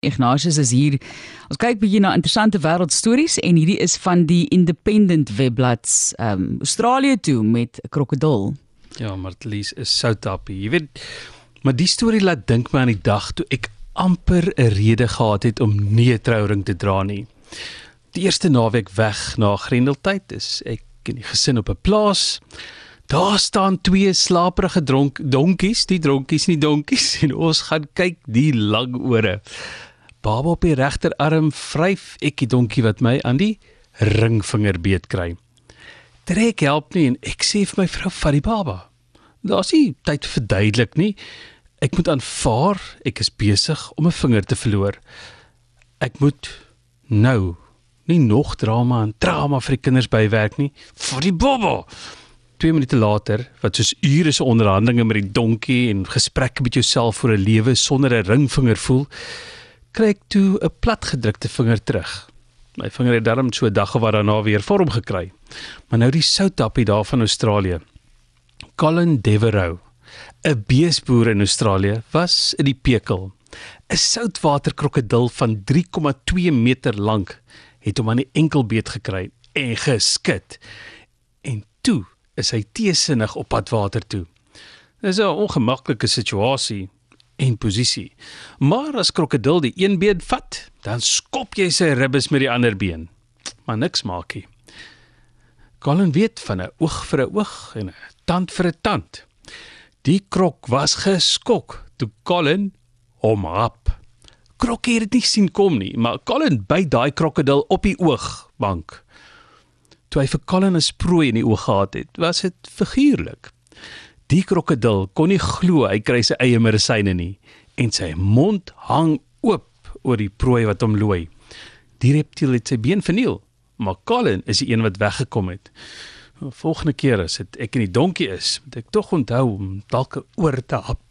Ignatius is hier. Ons kyk bietjie na interessante wêreldstories en hierdie is van die Independent webblad um Australië toe met 'n krokodil. Ja, Martlies is soutappie. Jy weet, maar die storie laat dink my aan die dag toe ek amper 'n rede gehad het om nie 'n trouring te dra nie. Die eerste naweek weg na Grendeltyd is ek en die gesin op 'n plaas. Daar staan twee slaperige dronk donkies, die dronkies nie donkies en ons gaan kyk die lang ore. Baba op die regterarm vryf ek die donkie wat my aan die ringvinger beet kry. Trek help nie en ek sê vir my vrou vat die baba. Daar's nie tyd verduidelik nie. Ek moet aanvaar ek is besig om 'n vinger te verloor. Ek moet nou nie nog drama en drama vir die kinders bywerk nie. Vir die baba. 2 minute later, wat soos ure se onderhandelinge met die donkie en gesprekke met jouself vir 'n lewe sonder 'n ringvinger voel, kry ek toe 'n platgedrukte vinger terug. My vinger het darm so 'n dag of wat daarna weer vorm gekry. Maar nou die soutappie daar van Australië. Colin Devereux, 'n beesboer in Australië, was in die pekel. 'n Soutwater krokodil van 3,2 meter lank het hom aan die enkelbeet gekry en geskit. En toe is hy teesinnig op pad water toe. Dis 'n ongemaklike situasie en posisie. Maar as krokodil die een been vat, dan skop jy sy ribbes met die ander been. Maar niks maak nie. Colin weet van 'n oog vir 'n oog en 'n tand vir 'n tand. Die krok was geskok toe Colin hom hap. Krok het dit nie sien kom nie, maar Colin byt daai krokodil op die oogbank. Toe hy vir Colin 'n prooi in die oog gehad het, was dit figuurlik. Die krokodil kon nie glo hy kry sy eie medisyne nie en sy mond hang oop oor die prooi wat hom looi. Die reptiel het sy been verniel, maar Colin is die een wat weggekom het. Volgende keer as dit ek in die donkie is, moet ek tog onthou om dalk 'n oor te hap.